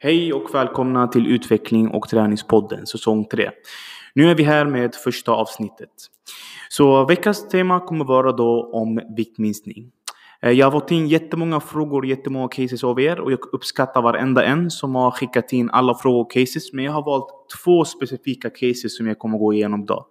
Hej och välkomna till Utveckling och träningspodden säsong 3. Nu är vi här med första avsnittet. Så veckans tema kommer vara då om viktminskning. Eh, jag har fått in jättemånga frågor, jättemånga cases av er och jag uppskattar varenda en som har skickat in alla frågor och cases. Men jag har valt två specifika cases som jag kommer gå igenom idag.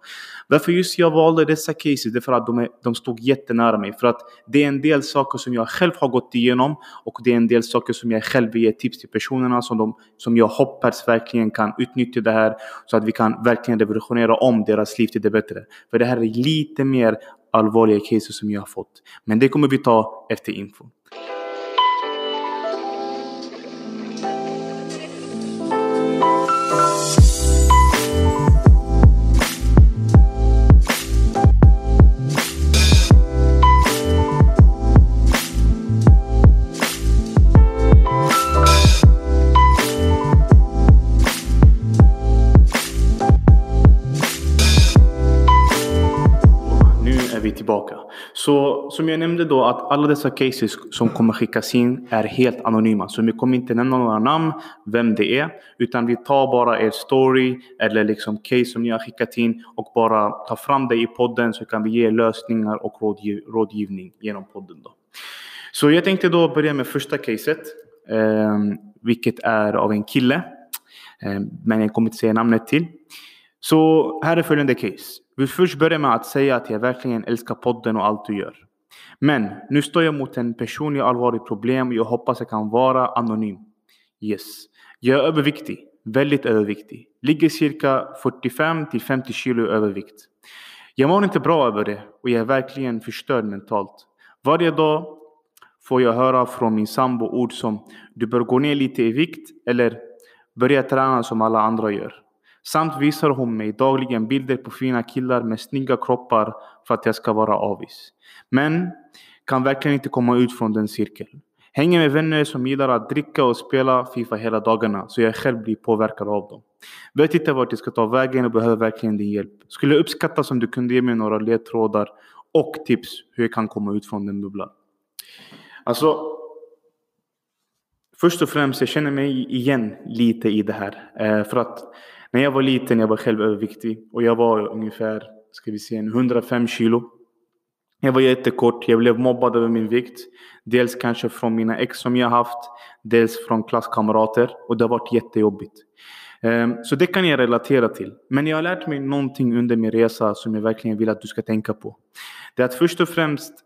Varför just jag valde dessa cases? Det är för att de, är, de stod jättenära mig. För att det är en del saker som jag själv har gått igenom och det är en del saker som jag själv vill ge tips till personerna som, de, som jag hoppas verkligen kan utnyttja det här så att vi kan verkligen revolutionera om deras liv till det bättre. För det här är lite mer allvarliga cases som jag har fått. Men det kommer vi ta efter info. Så som jag nämnde då att alla dessa cases som kommer skickas in är helt anonyma. Så vi kommer inte nämna några namn, vem det är. Utan vi tar bara er story eller liksom case som ni har skickat in och bara tar fram det i podden så kan vi ge lösningar och rådgiv rådgivning genom podden. Då. Så jag tänkte då börja med första caset. Eh, vilket är av en kille. Eh, men jag kommer inte säga namnet till. Så här är följande case. Vill först börja med att säga att jag verkligen älskar podden och allt du gör. Men nu står jag mot en personlig allvarlig problem och jag hoppas jag kan vara anonym. Yes. Jag är överviktig. Väldigt överviktig. Ligger cirka 45 till 50 kilo övervikt. Jag mår inte bra över det och jag är verkligen förstörd mentalt. Varje dag får jag höra från min sambo ord som du bör gå ner lite i vikt eller börja träna som alla andra gör. Samt visar hon mig dagligen bilder på fina killar med snygga kroppar för att jag ska vara avis. Men kan verkligen inte komma ut från den cirkeln. Hänger med vänner som gillar att dricka och spela Fifa hela dagarna så jag själv blir påverkad av dem. Vet inte vart jag ska ta vägen och behöver verkligen din hjälp. Skulle uppskatta om du kunde ge mig några ledtrådar och tips hur jag kan komma ut från den bubblan. Alltså, först och främst, jag känner mig igen lite i det här. Eh, för att när jag var liten, jag var själv överviktig och jag var ungefär, ska vi se, 105 kilo. Jag var jättekort, jag blev mobbad över min vikt. Dels kanske från mina ex som jag haft, dels från klasskamrater och det har varit jättejobbigt. Ehm, så det kan jag relatera till. Men jag har lärt mig någonting under min resa som jag verkligen vill att du ska tänka på. Det är att först och främst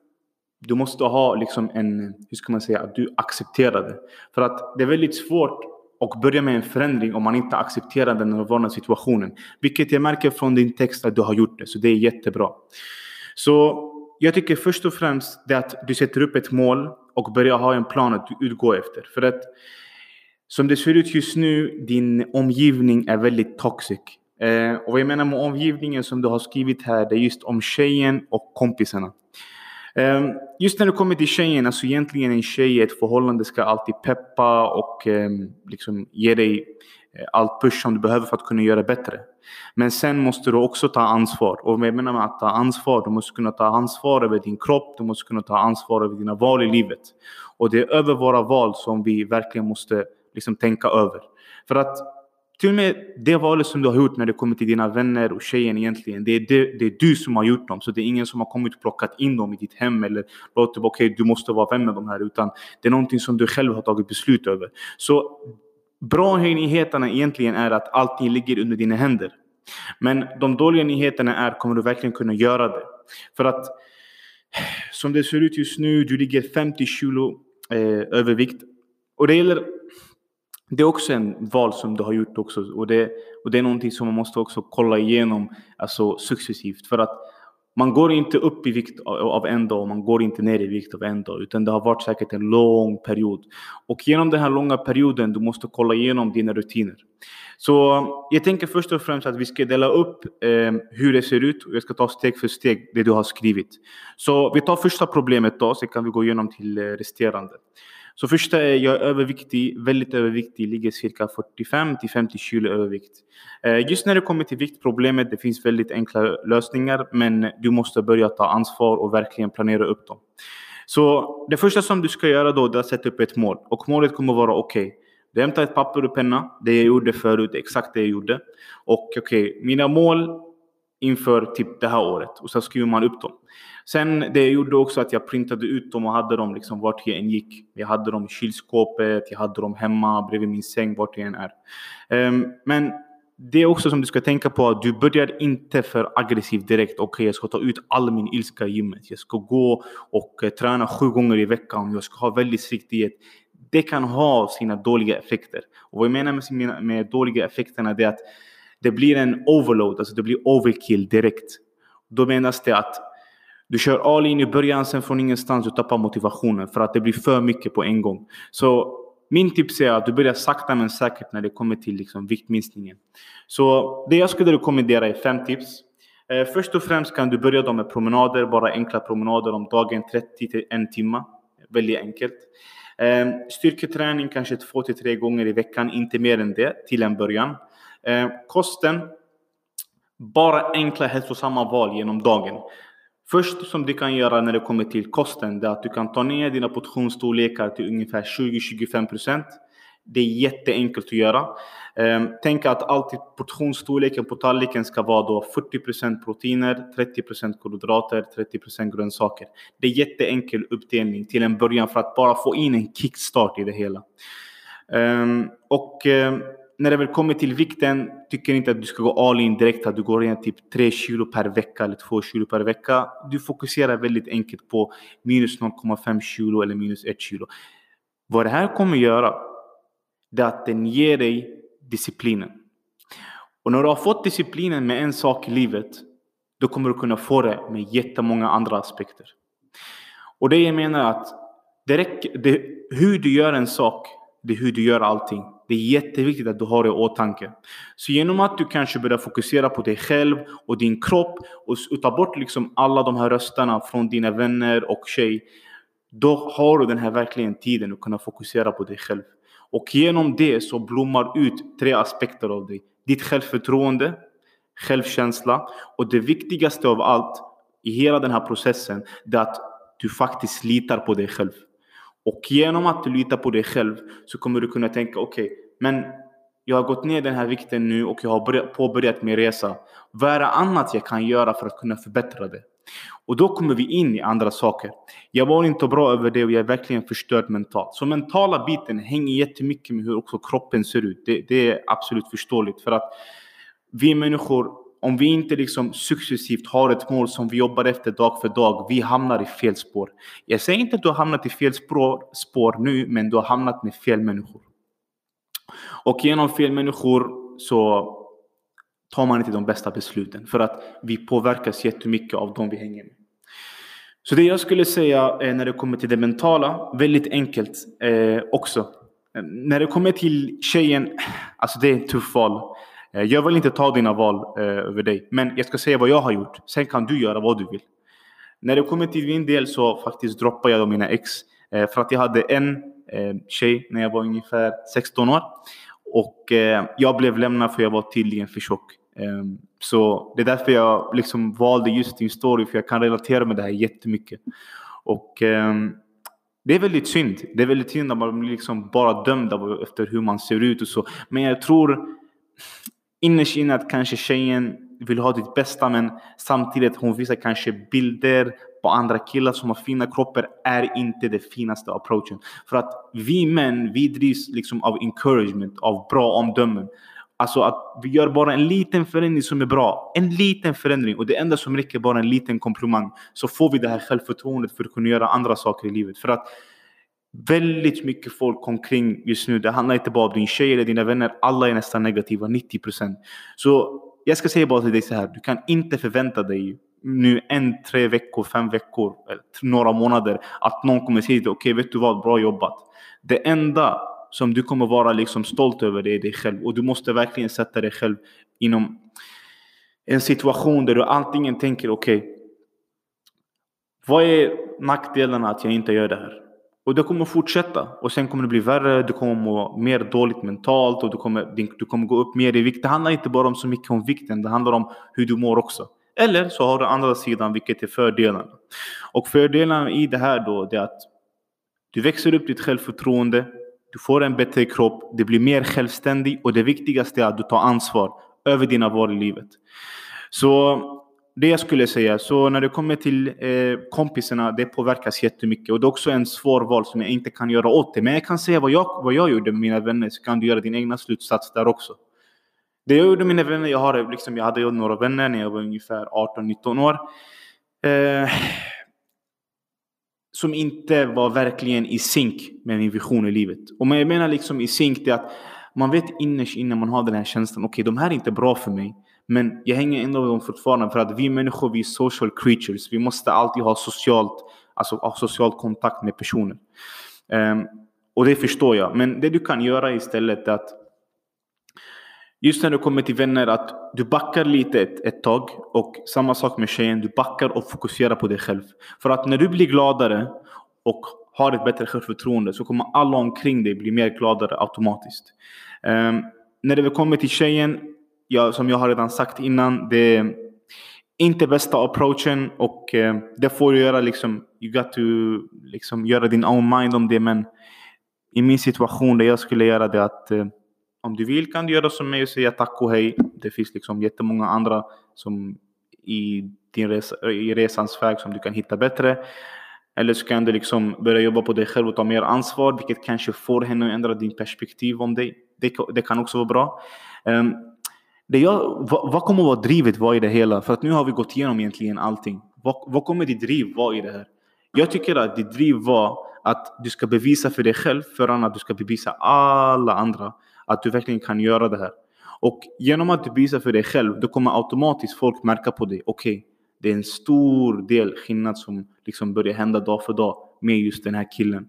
du måste ha liksom en, hur ska man säga, att du accepterar det. För att det är väldigt svårt och börja med en förändring om man inte accepterar den nuvarande situationen. Vilket jag märker från din text att du har gjort det, så det är jättebra. Så jag tycker först och främst det att du sätter upp ett mål och börjar ha en plan att utgå efter. För att som det ser ut just nu, din omgivning är väldigt toxic. Eh, och vad jag menar med omgivningen som du har skrivit här, det är just om tjejen och kompisarna. Ehm, just när det kommer till tjejen, alltså egentligen en tjej i ett förhållande ska alltid peppa och ehm, liksom ge dig eh, allt push som du behöver för att kunna göra bättre. Men sen måste du också ta ansvar. Och vad jag menar med att ta ansvar, du måste kunna ta ansvar över din kropp, du måste kunna ta ansvar över dina val i livet. Och det är över våra val som vi verkligen måste liksom tänka över. För att till och med det valet som du har gjort när det kommer till dina vänner och tjejen egentligen. Det är, det, det är du som har gjort dem. Så det är ingen som har kommit och plockat in dem i ditt hem eller låtit okej, okay, du måste vara vän med dem här. Utan det är någonting som du själv har tagit beslut över. Så bra nyheterna egentligen är att allting ligger under dina händer. Men de dåliga nyheterna är, kommer du verkligen kunna göra det? För att som det ser ut just nu, du ligger 50 kilo eh, övervikt. Och det gäller det är också en val som du har gjort också och det, och det är någonting som man måste också kolla igenom alltså successivt för att man går inte upp i vikt av en dag och man går inte ner i vikt av en dag utan det har varit säkert en lång period. Och genom den här långa perioden du måste kolla igenom dina rutiner. Så jag tänker först och främst att vi ska dela upp eh, hur det ser ut och jag ska ta steg för steg det du har skrivit. Så vi tar första problemet då så kan vi gå igenom till eh, resterande. Så första är jag är överviktig, väldigt överviktig, ligger cirka 45 till 50 kilo övervikt. Eh, just när det kommer till viktproblemet, det finns väldigt enkla lösningar, men du måste börja ta ansvar och verkligen planera upp dem. Så det första som du ska göra då är att sätta upp ett mål och målet kommer vara okej. Okay, Du hämtar ett papper och penna. Det jag gjorde förut, exakt det jag gjorde. Och okej, okay, mina mål inför typ det här året. Och så skriver man upp dem. Sen det gjorde också att jag printade ut dem och hade dem liksom vart jag än gick. Jag hade dem i kylskåpet, jag hade dem hemma bredvid min säng, vart jag än är. Um, men det är också som du ska tänka på att du börjar inte för aggressivt direkt. Okej, okay, jag ska ta ut all min ilska i gymmet. Jag ska gå och eh, träna sju gånger i veckan. Jag ska ha väldigt strikt diet. Det kan ha sina dåliga effekter. Och vad jag menar med, med dåliga effekterna är att det blir en overload, alltså det blir overkill direkt. Då menas det att du kör all in i början, sen från ingenstans du tappar motivationen för att det blir för mycket på en gång. Så min tips är att du börjar sakta men säkert när det kommer till liksom viktminskningen. Så det jag skulle rekommendera är fem tips. Eh, först och främst kan du börja då med promenader, bara enkla promenader om dagen, 30 till en timme. Väldigt enkelt. Eh, styrketräning kanske två till tre gånger i veckan, inte mer än det till en början. Eh, kosten, bara enkla hälsosamma val genom dagen. Först som du kan göra när det kommer till kosten, det är att du kan ta ner dina portionsstorlekar till ungefär 20-25%. Det är jätteenkelt att göra. Ehm, tänk att alltid portionsstorleken på tallriken ska vara då 40% proteiner, 30% kolhydrater, 30% grönsaker. Det är jätteenkel uppdelning till en början för att bara få in en kickstart i det hela. Ehm, och ehm, när det väl kommer till vikten, tycker inte att du ska gå all in direkt, att du går ner typ 3 kilo per vecka eller 2 kilo per vecka. Du fokuserar väldigt enkelt på minus 0,5 kilo eller minus 1 kilo. Vad det här kommer göra, det är att den ger dig disciplinen. Och när du har fått disciplinen med en sak i livet, då kommer du kunna få det med jättemånga andra aspekter. Och det jag menar att det räcker, det, hur du gör en sak, det är hur du gör allting. Det är jätteviktigt att du har det i åtanke. Så genom att du kanske börjar fokusera på dig själv och din kropp och ta bort liksom alla de här rösterna från dina vänner och tjej. Då har du den här verkligen tiden att kunna fokusera på dig själv. Och genom det så blommar ut tre aspekter av dig. Ditt självförtroende, självkänsla och det viktigaste av allt i hela den här processen, det är att du faktiskt litar på dig själv. Och genom att du litar på dig själv så kommer du kunna tänka okej, okay, men jag har gått ner den här vikten nu och jag har påbörjat min resa. Vad är det annat jag kan göra för att kunna förbättra det? Och då kommer vi in i andra saker. Jag var inte bra över det och jag är verkligen förstörd mentalt. Så mentala biten hänger jättemycket med hur också kroppen ser ut. Det, det är absolut förståeligt för att vi människor om vi inte liksom successivt har ett mål som vi jobbar efter dag för dag, vi hamnar i fel spår. Jag säger inte att du har hamnat i fel spår, spår nu, men du har hamnat med fel människor. Och genom fel människor så tar man inte de bästa besluten för att vi påverkas jättemycket av de vi hänger med. Så det jag skulle säga eh, när det kommer till det mentala, väldigt enkelt eh, också. Eh, när det kommer till tjejen, alltså det är ett tufft val. Eh, jag vill inte ta dina val eh, över dig, men jag ska säga vad jag har gjort. Sen kan du göra vad du vill. När det kommer till min del så faktiskt droppade jag mina ex. Eh, för att jag hade en eh, tjej när jag var ungefär 16 år. Och eh, jag blev lämnad för jag var tydligen för tjock. Ehm, så det är därför jag liksom valde just din story, för jag kan relatera med det här jättemycket. Och ehm, det är väldigt synd. Det är väldigt synd att man blir liksom bara dömd efter hur man ser ut och så. Men jag tror innerst inne att kanske tjejen vill ha ditt bästa men samtidigt hon visar kanske bilder på andra killar som har fina kroppar är inte det finaste approachen. För att vi män, vi drivs liksom av encouragement, av bra omdömen. Alltså att vi gör bara en liten förändring som är bra. En liten förändring och det enda som räcker bara en liten komplimang. Så får vi det här självförtroendet för att kunna göra andra saker i livet. För att väldigt mycket folk omkring just nu. Det handlar inte bara om din tjej eller dina vänner. Alla är nästan negativa, 90%. Så jag ska säga bara till dig så här. Du kan inte förvänta dig nu en, tre veckor, fem veckor, eller några månader att någon kommer säga till dig, okej okay, vet du vad, bra jobbat. Det enda som du kommer vara liksom stolt över det är dig själv. Och du måste verkligen sätta dig själv inom en situation där du antingen tänker okej, okay, vad är nackdelarna att jag inte gör det här? Och det kommer fortsätta. Och sen kommer det bli värre, du kommer må mer dåligt mentalt och du kommer, du kommer gå upp mer i vikt. Det handlar inte bara om så mycket om vikten, det handlar om hur du mår också. Eller så har du andra sidan, vilket är fördelarna. Och fördelarna i det här då, det är att du växer upp ditt självförtroende. du får en bättre kropp, du blir mer självständig och det viktigaste är att du tar ansvar över dina val i livet. Så det jag skulle säga, så när det kommer till eh, kompisarna, det påverkas jättemycket. Och det är också en svår val som jag inte kan göra åt det. Men jag kan säga vad jag, vad jag gjorde med mina vänner, så kan du göra din egna slutsats där också. Det jag gjorde med mina vänner, jag, har, liksom, jag hade några vänner när jag var ungefär 18-19 år. Eh, som inte var verkligen i synk med min vision i livet. Och jag menar liksom i synk, det är att man vet innerst inne man har den här känslan, okej okay, de här är inte bra för mig. Men jag hänger ändå med dem fortfarande för att vi människor, vi är social creatures. Vi måste alltid ha socialt, alltså ha social kontakt med personer. Um, ehm, och det förstår jag. Men det du kan göra istället är att Just när du kommer till vänner, att du backar lite ett, ett tag och samma sak med tjejen, du backar och fokuserar på dig själv. För att när du blir gladare och har ett bättre självförtroende så kommer alla omkring dig bli mer gladare automatiskt. Um, när det kommer till tjejen, ja, som jag har redan sagt innan, det är inte bästa approachen och eh, det får du göra liksom, you got to liksom göra din own mind om det men i min situation det jag skulle göra det att eh, om du vill kan du göra som mig och säga tack och hej. Det finns liksom jättemånga andra som i din resa, i resans väg som du kan hitta bättre. Eller så kan du liksom börja jobba på dig själv och ta mer ansvar, vilket kanske får henne att ändra din perspektiv om dig. Det, det kan också vara bra. Um, det jag, vad, vad kommer vara drivet vara i det hela? För att nu har vi gått igenom egentligen allting. Vad, vad kommer ditt driv vara i det här? Jag tycker att ditt driv var att du ska bevisa för dig själv, för att du ska bevisa alla andra att du verkligen kan göra det här. Och genom att du bevisar för dig själv, då kommer automatiskt folk märka på dig. Okej, okay, det är en stor del skillnad som liksom börjar hända dag för dag med just den här killen.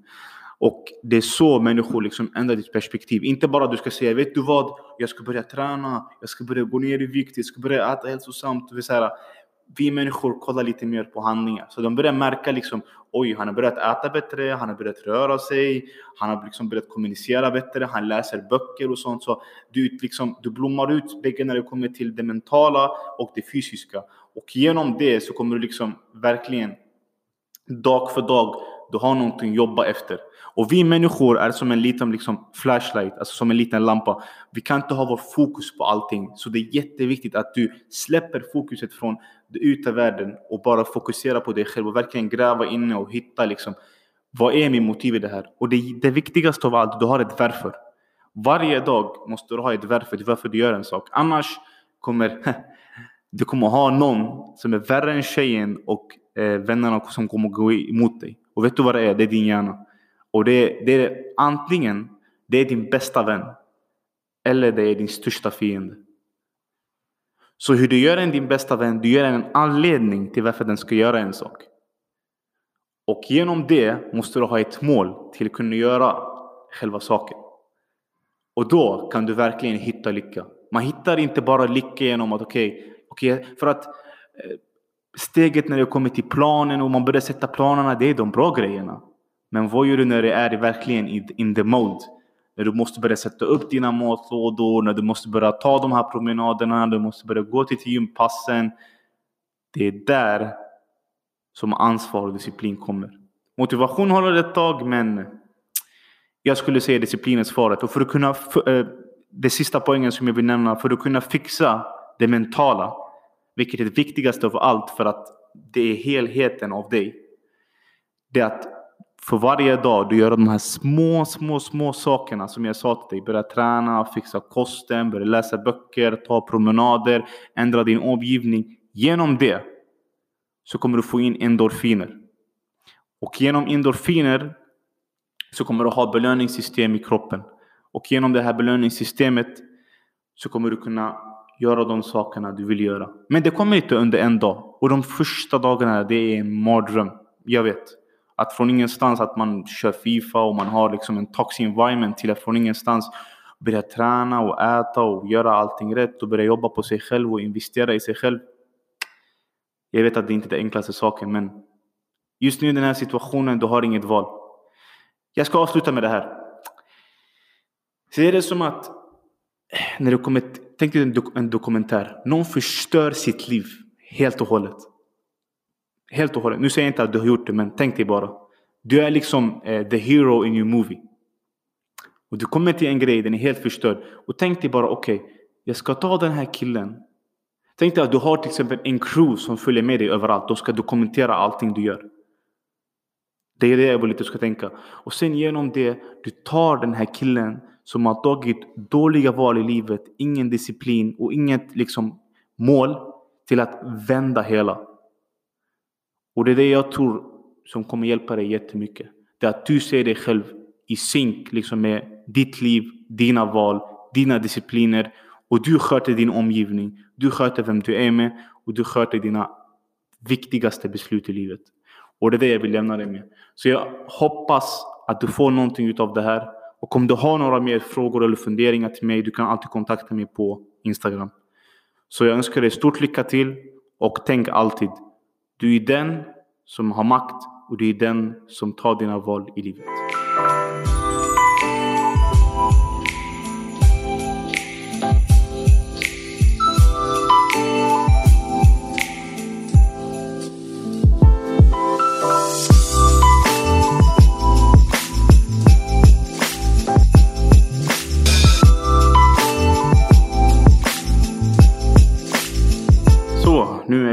Och det är så människor liksom ändrar ditt perspektiv. Inte bara du ska säga, vet du vad? Jag ska börja träna, jag ska börja gå ner i vikt, jag ska börja äta hälsosamt. vi människor kollar lite mer på handlingar. Så de börjar märka liksom, oj, han har börjat äta bättre, han har börjat röra sig, han har liksom börjat kommunicera bättre, han läser böcker och sånt. Så du, liksom, du blommar ut bägge när det kommer till det mentala och det fysiska. Och genom det så kommer du liksom verkligen dag för dag, du har någonting att jobba efter. Och vi människor är som en liten liksom, flashlight, alltså som en liten lampa. Vi kan inte ha vår fokus på allting. Så det är jätteviktigt att du släpper fokuset från den yttre världen och bara fokuserar på dig själv och verkligen gräva inne och hitta liksom, vad är min motiv i det här? Och det, det viktigaste av allt, du har ett varför. Varje dag måste du ha ett varför till varför du gör en sak. Annars kommer du kommer ha någon som är värre än tjejen och eh, vännerna som kommer gå emot dig. Och vet du vad det är? Det är din hjärna. Och det, det är antingen det är din bästa vän eller det är din största fiende. Så hur du gör en din bästa vän, du gör en anledning till varför den ska göra en sak. Och genom det måste du ha ett mål till att kunna göra själva saken. Och då kan du verkligen hitta lycka. Man hittar inte bara lycka genom att okej, okay, okay, för att eh, steget när det kommer till planen och man börjar sätta planerna, det är de bra grejerna. Men vad gör du när det är verkligen in the mode? När du måste börja sätta upp dina matlådor, när du måste börja ta de här promenaderna, när du måste börja gå till gympassen. Det är där som ansvar och disciplin kommer. Motivation håller ett tag, men jag skulle säga disciplin är svaret. Och för att kunna, eh, det sista poängen som jag vill nämna, för att kunna fixa det mentala, vilket är det viktigaste av allt för att det är helheten av dig. Det är att för varje dag du gör de här små, små, små sakerna som jag sa till dig. Börja träna, fixa kosten, börja läsa böcker, ta promenader, ändra din omgivning. Genom det så kommer du få in endorfiner. Och genom endorfiner så kommer du ha belöningssystem i kroppen. Och genom det här belöningssystemet så kommer du kunna göra de sakerna du vill göra. Men det kommer inte under en dag. Och de första dagarna, det är en mardröm. Jag vet. Att från ingenstans att man kör Fifa och man har liksom en toxic environment till att från ingenstans börja träna och äta och göra allting rätt och börja jobba på sig själv och investera i sig själv. Jag vet att det inte är den enklaste saken men just nu i den här situationen, du har inget val. Jag ska avsluta med det här. Se det som att eh, när det kommer, tänk dig en, dok en dokumentär. Någon förstör sitt liv helt och hållet. Helt och hållet. Nu säger jag inte att du har gjort det, men tänk dig bara. Du är liksom eh, the hero in your movie. Och du kommer till en grej, den är helt förstörd. Och tänk dig bara, okej, okay, jag ska ta den här killen. Tänk dig att du har till exempel en crew som följer med dig överallt. De ska dokumentera allting du gör. Det är det jag vill att du ska tänka. Och sen genom det, du tar den här killen som har tagit dåliga val i livet, ingen disciplin och inget liksom mål till att vända hela. Och det är det jag tror som kommer hjälpa dig jättemycket. Det är att du ser dig själv i synk liksom med ditt liv, dina val, dina discipliner och du sköter din omgivning. Du sköter vem du är med och du sköter dina viktigaste beslut i livet. Och det är det jag vill lämna dig med. Så jag hoppas att du får någonting av det här. Och om du har några mer frågor eller funderingar till mig, du kan alltid kontakta mig på Instagram. Så jag önskar dig stort lycka till och tänk alltid, du är den som har makt och du är den som tar dina val i livet.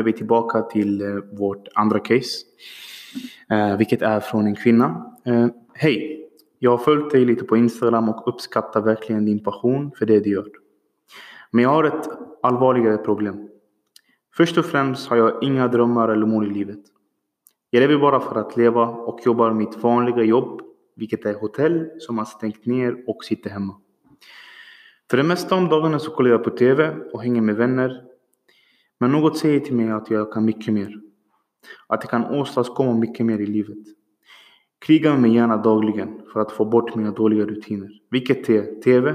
Är vi tillbaka till eh, vårt andra case. Eh, vilket är från en kvinna. Eh, hej! Jag har följt dig lite på Instagram och uppskattar verkligen din passion för det du gör. Men jag har ett allvarligare problem. Först och främst har jag inga drömmar eller mål i livet. Jag lever bara för att leva och jobbar mitt vanliga jobb, vilket är hotell som har stängt ner och sitter hemma. För det mesta om dagarna så kollar jag på TV och hänger med vänner men något säger till mig att jag kan mycket mer. Att jag kan åstadkomma mycket mer i livet. Kriga med mig gärna dagligen för att få bort mina dåliga rutiner. Vilket är TV,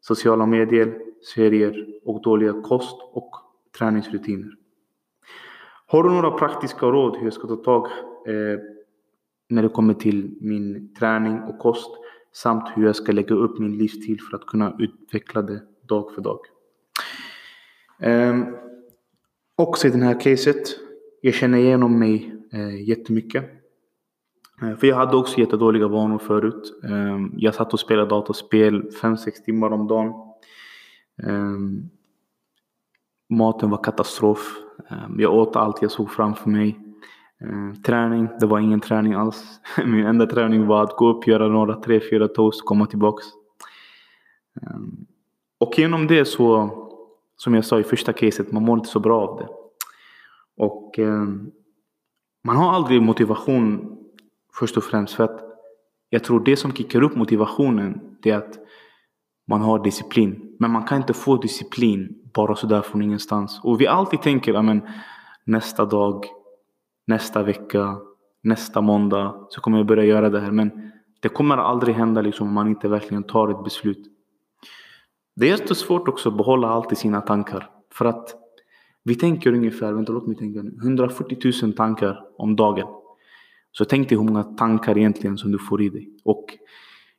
sociala medier, serier och dåliga kost och träningsrutiner. Har du några praktiska råd hur jag ska ta tag eh, när det kommer till min träning och kost samt hur jag ska lägga upp min livsstil för att kunna utveckla det dag för dag. Eh, också i det här caset, jag känner igenom mig eh, jättemycket. Eh, för jag hade också jättedåliga vanor förut. Eh, jag satt och spelade datorspel 5-6 timmar om dagen. Eh, maten var katastrof. Eh, jag åt allt jag såg framför mig. Eh, träning, det var ingen träning alls. Min enda träning var att gå upp, göra några 3-4 toast, komma tillbaks. Eh, och genom det så som jag sa i första caset, man mår inte så bra av det. Och eh, man har aldrig motivation först och främst för att jag tror det som kickar upp motivationen det är att man har disciplin. Men man kan inte få disciplin bara sådär från ingenstans. Och vi alltid tänker, ja nästa dag, nästa vecka, nästa måndag så kommer jag börja göra det här. Men det kommer aldrig hända liksom om man inte verkligen tar ett beslut. Det är jättesvårt också att behålla allt i sina tankar. För att vi tänker ungefär, vänta låt mig tänka nu, 140 000 tankar om dagen. Så tänk dig hur många tankar egentligen som du får i dig. Och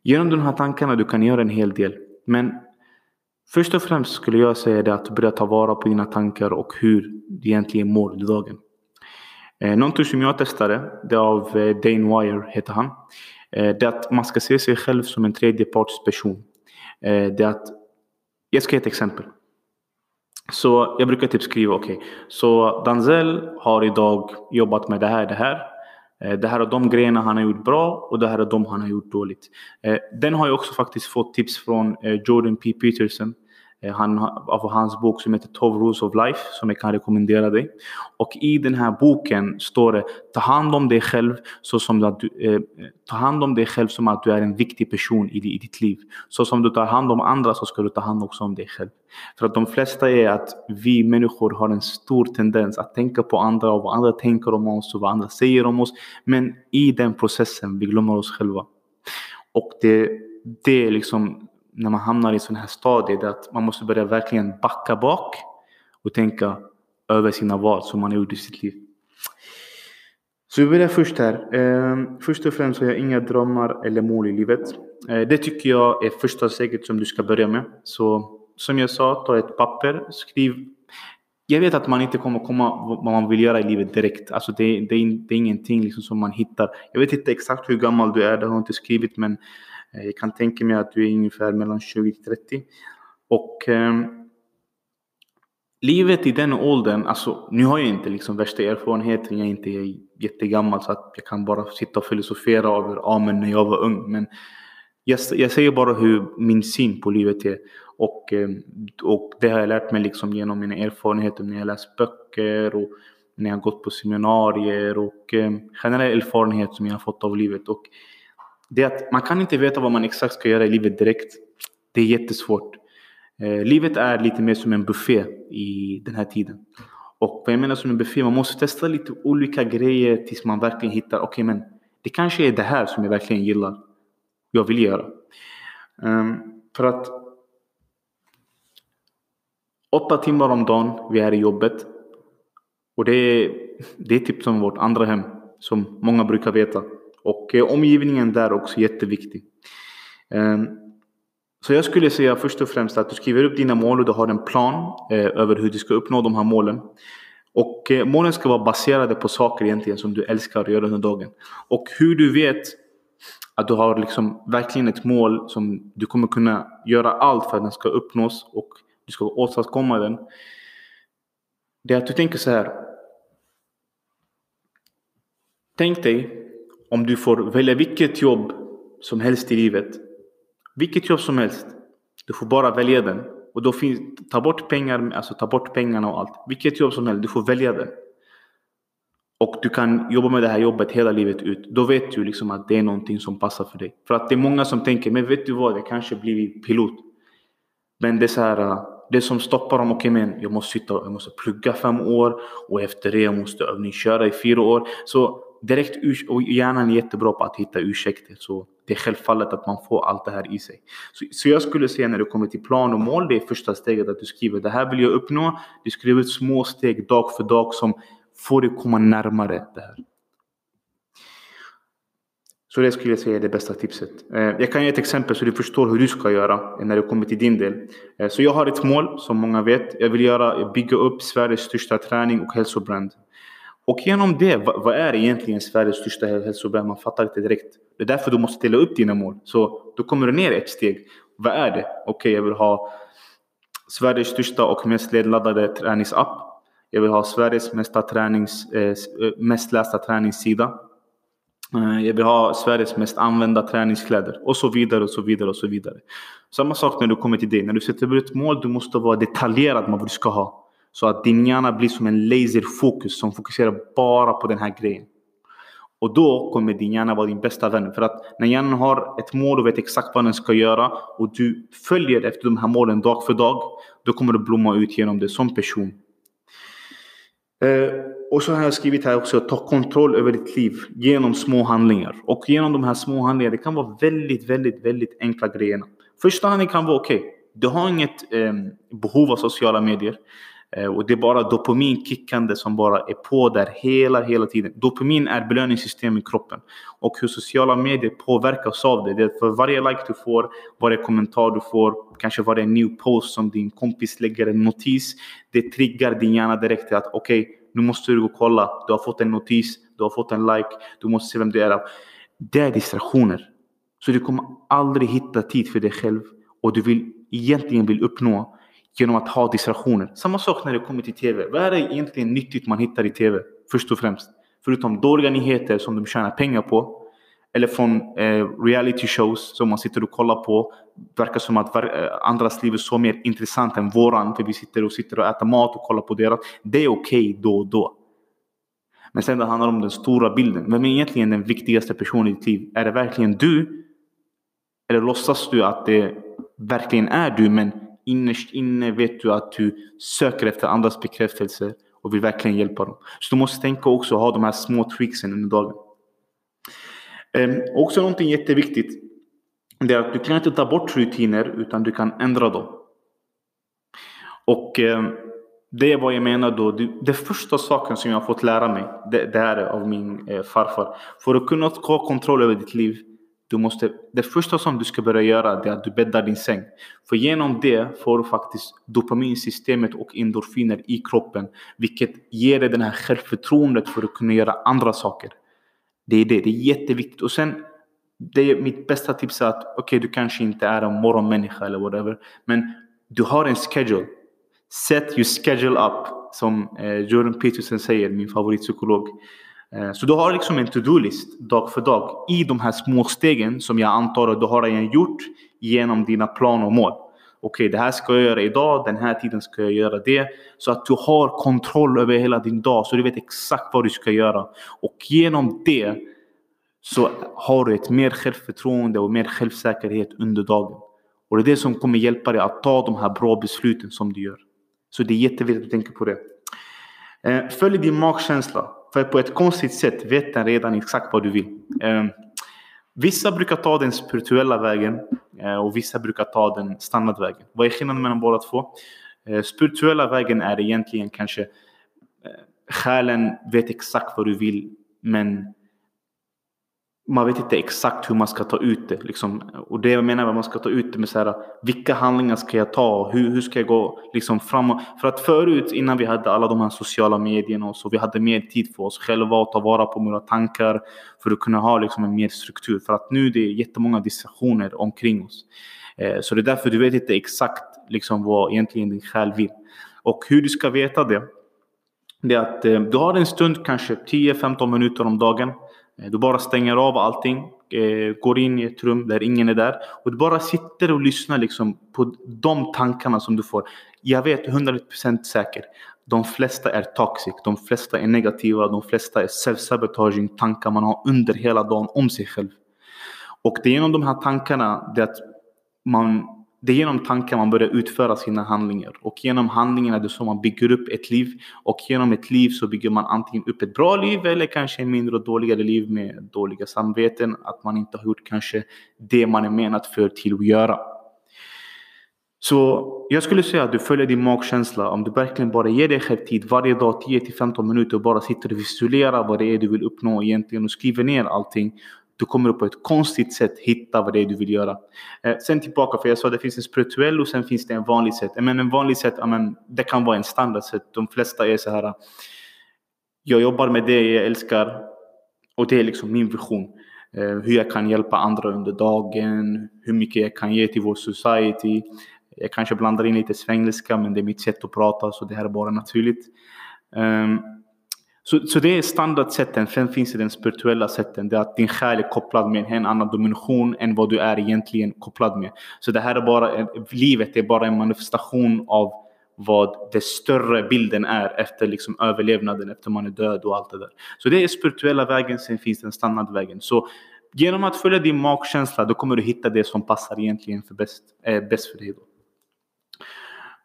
genom de här tankarna du kan göra en hel del. Men först och främst skulle jag säga det att börja ta vara på dina tankar och hur du egentligen mår under dagen. Eh, någonting som jag testade, det är av eh, Dane Wire heter han. Eh, det är att man ska se sig själv som en tredjepartsperson. Eh, det är att jag ska ge ett exempel. Så jag brukar typ skriva, okej, okay, så Danzel har idag jobbat med det här, det här. Eh, det här är de grejerna han har gjort bra och det här är de han har gjort dåligt. Eh, den har jag också faktiskt fått tips från eh, Jordan P. Peterson. Eh, han, av hans bok som heter 12 Rules of Life som jag kan rekommendera dig. Och i den här boken står det ta hand om dig själv så som att du, eh, ta hand om dig själv som att du är en viktig person i, i ditt liv. Så som du tar hand om andra så ska du ta hand också om dig själv. För att de flesta är att vi människor har en stor tendens att tänka på andra och vad andra tänker om oss och vad andra säger om oss. Men i den processen vi glömmer oss själva. Och det, det är liksom när man hamnar i sån här stadier att man måste börja verkligen backa bak och tänka över sina val som man har gjort i sitt liv. Så vi börjar först här. Ehm, först och främst har jag inga drömmar eller mål i livet. Eh, det tycker jag är första steget som du ska börja med. Så som jag sa, ta ett papper, skriv. Jag vet att man inte kommer komma vad man vill göra i livet direkt. Alltså det, det, är, det är ingenting liksom som man hittar. Jag vet inte exakt hur gammal du är, det har jag inte skrivit, men Eh, jag kan tänka mig att du är ungefär mellan 20 till 30. Och eh, livet i den åldern, alltså nu har jag inte liksom värsta erfarenheten, jag är inte jättegammal så att jag kan bara sitta och filosofera över, ja ah, men när jag var ung. Men jag, jag säger bara hur min syn på livet är. Och, ehm, och det har jag lärt mig liksom genom mina erfarenheter när jag läst böcker och när jag gått på seminarier och ehm, generell erfarenhet som jag har fått av livet. Och det är att man kan inte veta vad man exakt ska göra i livet direkt. Det är jättesvårt. Eh, livet är lite mer som en buffé i den här tiden. Och vad jag menar som en buffé, man måste testa lite olika grejer tills man verkligen hittar, okej okay, men det kanske är det här som jag verkligen gillar. Jag vill göra. Um, för att åtta timmar om dagen, vi är i jobbet. Och det är, det är typ som vårt andra hem, som många brukar veta. Och eh, omgivningen där är också jätteviktig. Ehm, så jag skulle säga först och främst att du skriver upp dina mål och du har en plan eh, över hur du ska uppnå de här målen. Och eh, målen ska vara baserade på saker egentligen som du älskar att göra under dagen. Och hur du vet att du har liksom verkligen ett mål som du kommer kunna göra allt för att den ska uppnås och du ska åstadkomma den. Det är att du tänker så här. Tänk dig om du får välja vilket jobb som helst i livet vilket jobb som helst. Du får bara välja den. Och då finns, ta bort pengar, alltså ta bort pengarna och allt. Vilket jobb som helst, du får välja den. Och du kan jobba med det här jobbet hela livet ut. Då vet du liksom att det är någonting som passar för dig. För att det är många som tänker, men vet du vad, jag kanske blir pilot. Men det är så här, det som stoppar dem, okej okay, men jag måste sitta, jag måste plugga fem år och efter det jag måste övningsköra i fyra år. Så direkt, och hjärnan är jättebra på att hitta ursäkter. Så det är självfallet att man får allt det här i sig. Så, så jag skulle säga när det kommer till plan och mål, det är första steget att du skriver det här vill jag uppnå. Du skriver små steg dag för dag som får dig komma närmare det här. Så det skulle jag säga är det bästa tipset. Eh, jag kan ge ett exempel så du förstår hur du ska göra när det kommer till din del. Eh, så jag har ett mål som många vet. Jag vill göra, bygga upp Sveriges största träning och hälsobrand. Och genom det, vad, är egentligen Sveriges största hälsoproblem? Man fattar inte direkt. Det är därför du måste ställa upp dina mål. Så då kommer du ner ett steg. Vad är det? Okej, okay, jag vill ha Sveriges största och mest ledladdade träningsapp. Jag vill ha Sveriges mesta tränings, eh, eh, mest lästa träningssida. Eh, jag vill ha Sveriges mest använda träningskläder och så vidare och så vidare och så vidare. Samma sak när du kommer till det. När du sätter upp ett mål, du måste vara detaljerad med vad du ska ha. Så att din hjärna blir som en laserfokus som fokuserar bara på den här grejen. Och då kommer din hjärna vara din bästa vän. För att när hjärnan har ett mål och vet exakt vad den ska göra och du följer efter de här målen dag för dag. Då kommer du blomma ut genom det som person. Eh, och så har jag skrivit här också, ta kontroll över ditt liv genom små handlingar. Och genom de här små handlingarna, det kan vara väldigt, väldigt, väldigt enkla grejerna. Första handlingen kan vara okej, okay, du har inget eh, behov av sociala medier. Eh, och det är bara dopaminkickande som bara är på där hela, hela tiden. Dopamin är belöningssystem i kroppen. Och hur sociala medier påverkas av det. Det är för varje like du får, varje kommentar du får, kanske varje new post som din kompis lägger en notis. Det triggar din hjärna direkt till att okej, okay, nu måste du gå och kolla. Du har fått en notis, du har fått en like, du måste se vem du är. Det är distraktioner. Så du kommer aldrig hitta tid för dig själv och du vill egentligen vill uppnå genom att ha distraktioner. Samma sak när det kommer till TV. Vad är det egentligen nyttigt man hittar i TV? Först och främst. Förutom dåliga nyheter som de tjänar pengar på. Eller från eh, reality shows som man sitter och kollar på. Verkar som att eh, andras liv är så mer intressant än våran. För vi sitter och sitter och äter mat och kollar på deras. Det är okej okay då och då. Men sen det handlar om den stora bilden. Vem är egentligen den viktigaste personen i ditt liv? Är det verkligen du? Eller låtsas du att det verkligen är du men innerst inne vet du att du söker efter andras bekräftelse och vill verkligen hjälpa dem. Så du måste tänka också ha de här små tricksen under dagen. Ehm, också någonting jätteviktigt. Det är att du kan inte ta bort rutiner utan du kan ändra dem. Och um, det är vad jag menar då. Det första saken som jag har fått lära mig, det, det här är av min eh, farfar. För att kunna ha kontroll över ditt liv du måste, det första som du ska börja göra är att du bäddar din säng. För genom det får du faktiskt dopaminsystemet och endorfiner i kroppen. Vilket ger dig det här självförtroendet för att kunna göra andra saker. Det är det, det är jätteviktigt. Och sen det är mitt bästa tips är att okej, okay, du kanske inte är en morgonmänniska eller whatever. Men du har en schedule. Set your schedule up. Som eh, Jordan Peterson säger, min favoritpsykolog. Eh, så du har liksom en to-do-list dag för dag i de här små stegen som jag antar att du har redan gjort genom dina plan och mål. Okej, okay, det här ska jag göra idag, den här tiden ska jag göra det. Så att du har kontroll över hela din dag, så du vet exakt vad du ska göra. Och genom det så har du ett mer självförtroende och mer självsäkerhet under dagen. Och det är det som kommer hjälpa dig att ta de här bra besluten som du gör. Så det är jätteviktigt att tänka på det. Eh, följ din magkänsla. För på ett konstigt sätt vet den redan exakt vad du vill. Eh, vissa brukar ta den spirituella vägen eh, och vissa brukar ta den standardvägen. Vad är skillnaden mellan båda två? Eh, spirituella vägen är egentligen kanske eh, själen vet exakt vad du vill men man vet inte exakt hur man ska ta ut det. Liksom. Och det jag menar med att man ska ta ut det med så här, vilka handlingar ska jag ta? Hur, hur ska jag gå liksom, framåt? För att förut, innan vi hade alla de här sociala medierna och så, vi hade mer tid för oss själva att ta vara på våra tankar för att kunna ha liksom, en mer struktur. För att nu är det jättemånga distraktioner omkring oss. Eh, så det är därför du vet inte exakt liksom, vad egentligen din själ vill. Och hur du ska veta det, det är att eh, du har en stund, kanske 10-15 minuter om dagen Eh, du bara stänger av allting, eh, går in i ett rum där ingen är där och du bara sitter och lyssnar liksom på de tankarna som du får. Jag vet 100% säker. De flesta är toxic, de flesta är negativa, de flesta är self-sabotaging tankar man har under hela dagen om sig själv. Och det är genom de här tankarna det att man det är genom tankar man börjar utföra sina handlingar. Och genom handlingarna är det så man bygger upp ett liv. Och genom ett liv så bygger man antingen upp ett bra liv eller kanske ett mindre dåligare liv med dåliga samveten. Att man inte har gjort kanske det man är menat för till att göra. Så jag skulle säga att du följer din magkänsla. Om du verkligen bara ger dig själv tid varje dag 10 till 15 minuter och bara sitter och visualiserar vad det är du vill uppnå egentligen och skriver ner allting du kommer på ett konstigt sätt hitta vad det är du vill göra. Eh, sen tillbaka, för jag sa att det finns en spirituell och sen finns det en vanlig sätt. Eh, men en vanlig sätt, amen, det kan vara en standardsätt. De flesta är så här. Jag jobbar med det jag älskar och det är liksom min vision. Eh, hur jag kan hjälpa andra under dagen, hur mycket jag kan ge till vår society. Jag kanske blandar in lite svengelska men det är mitt sätt att prata så det här är bara naturligt. Um, så, så det är standardsätten. Sen finns det den spirituella sätten. Det är att din själ är kopplad med en annan dimension än vad du är egentligen kopplad med. Så det här är bara, livet är bara en manifestation av vad den större bilden är efter liksom överlevnaden, efter man är död och allt det där. Så det är spirituella vägen, sen finns den standardvägen. Så genom att följa din magkänsla, då kommer du hitta det som passar egentligen för bäst, eh, bäst för dig. Då.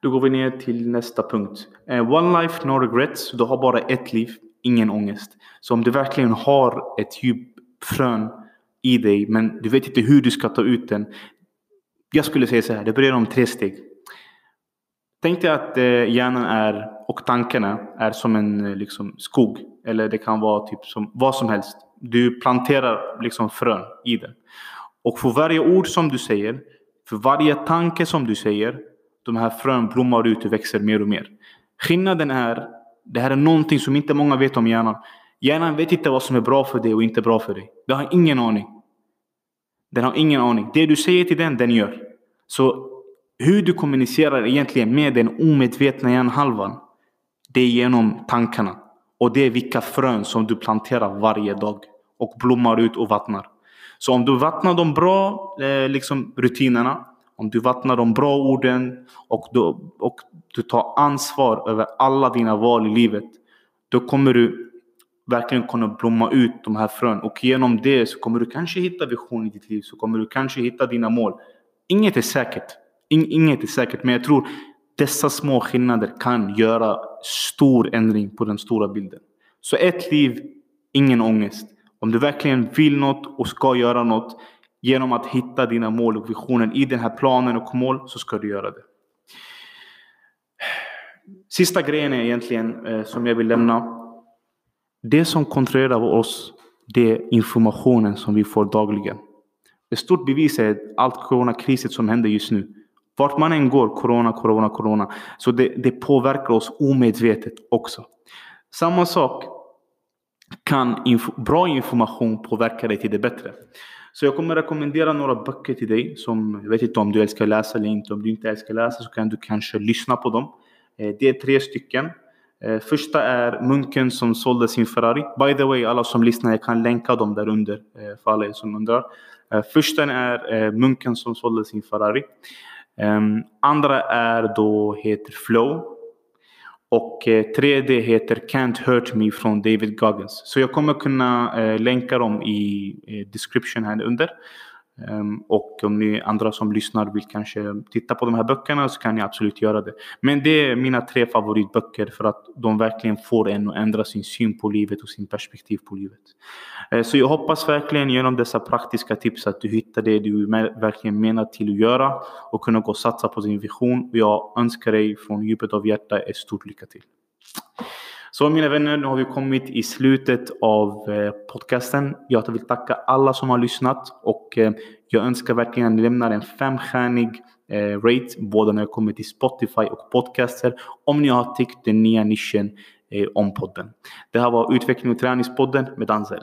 Då går vi ner till nästa punkt. Eh, One life, no regrets. Du har bara ett liv ingen ångest. Så om du verkligen har ett djupt frön i dig men du vet inte hur du ska ta ut den. Jag skulle säga så här, det börjar om tre steg. Tänk dig att eh, hjärnan är, och tankarna är som en eh, liksom, skog. Eller det kan vara typ som vad som helst. Du planterar liksom frön i den. Och för varje ord som du säger, för varje tanke som du säger, de här frön blommar ut och växer mer och mer. Skillnaden är det här är någonting som inte många vet om hjärnan. Hjärnan vet inte vad som är bra för dig och inte bra för dig. Den har ingen aning. Den har ingen aning. Det du säger till den, den gör. Så hur du kommunicerar egentligen med den omedvetna hjärnhalvan, det är genom tankarna. Och det är vilka frön som du planterar varje dag och blommar ut och vattnar. Så om du vattnar de bra eh, liksom, rutinerna, om du vattnar de bra orden och du, och du tar ansvar över alla dina val i livet. Då kommer du verkligen kunna blomma ut de här frön. Och genom det så kommer du kanske hitta vision i ditt liv. Så kommer du kanske hitta dina mål. Inget är säkert. Inget är säkert. Men jag tror dessa små skillnader kan göra stor ändring på den stora bilden. Så ett liv, ingen ångest. Om du verkligen vill något och ska göra något genom att hitta dina mål och visioner i den här planen och mål så ska du göra det. Sista grejen är egentligen eh, som jag vill lämna. Det som kontrollerar oss, det är informationen som vi får dagligen. Ett stort bevis är allt coronakriset som händer just nu. Vart man än går, corona, corona, corona. Så det, det påverkar oss omedvetet också. Samma sak kan inf bra information påverka dig till det bättre. Så jag kommer rekommendera några böcker till dig som, jag vet inte om du älskar läsa eller inte. Om du inte älskar läsa så kan du kanske lyssna på dem. Eh, det är tre stycken. Eh, första är munken som sålde sin Ferrari. By the way, alla som lyssnar, jag kan länka dem där under eh, för alla er som undrar. Första är munken som sålde sin Ferrari. Ehm, andra är då heter Flow. Och eh, tredje heter Can't Hurt Me från David Goggins. Så jag kommer kunna eh, länka dem i eh, description här under. Ehm, och om ni andra som lyssnar vill kanske titta på de här böckerna så kan ni absolut göra det. Men det är mina tre favoritböcker för att de verkligen får en att ändra sin syn på livet och sin perspektiv på livet. Ehm, så jag hoppas verkligen genom dessa praktiska tips att du hittar det du verkligen menar till att göra och kunna gå och satsa på din vision. Jag önskar dig från djupet av hjärtat ett stort lycka till. Så mina vänner, nu har vi kommit i slutet av eh, podcasten. Jag vill tacka alla som har lyssnat och eh, jag önskar verkligen att ni lämnar en femstjärnig eh, rate både när det kommer till Spotify och podcaster om ni har tyckt den nya nischen om podden. Det här var Utveckling och träningspodden med Anzel.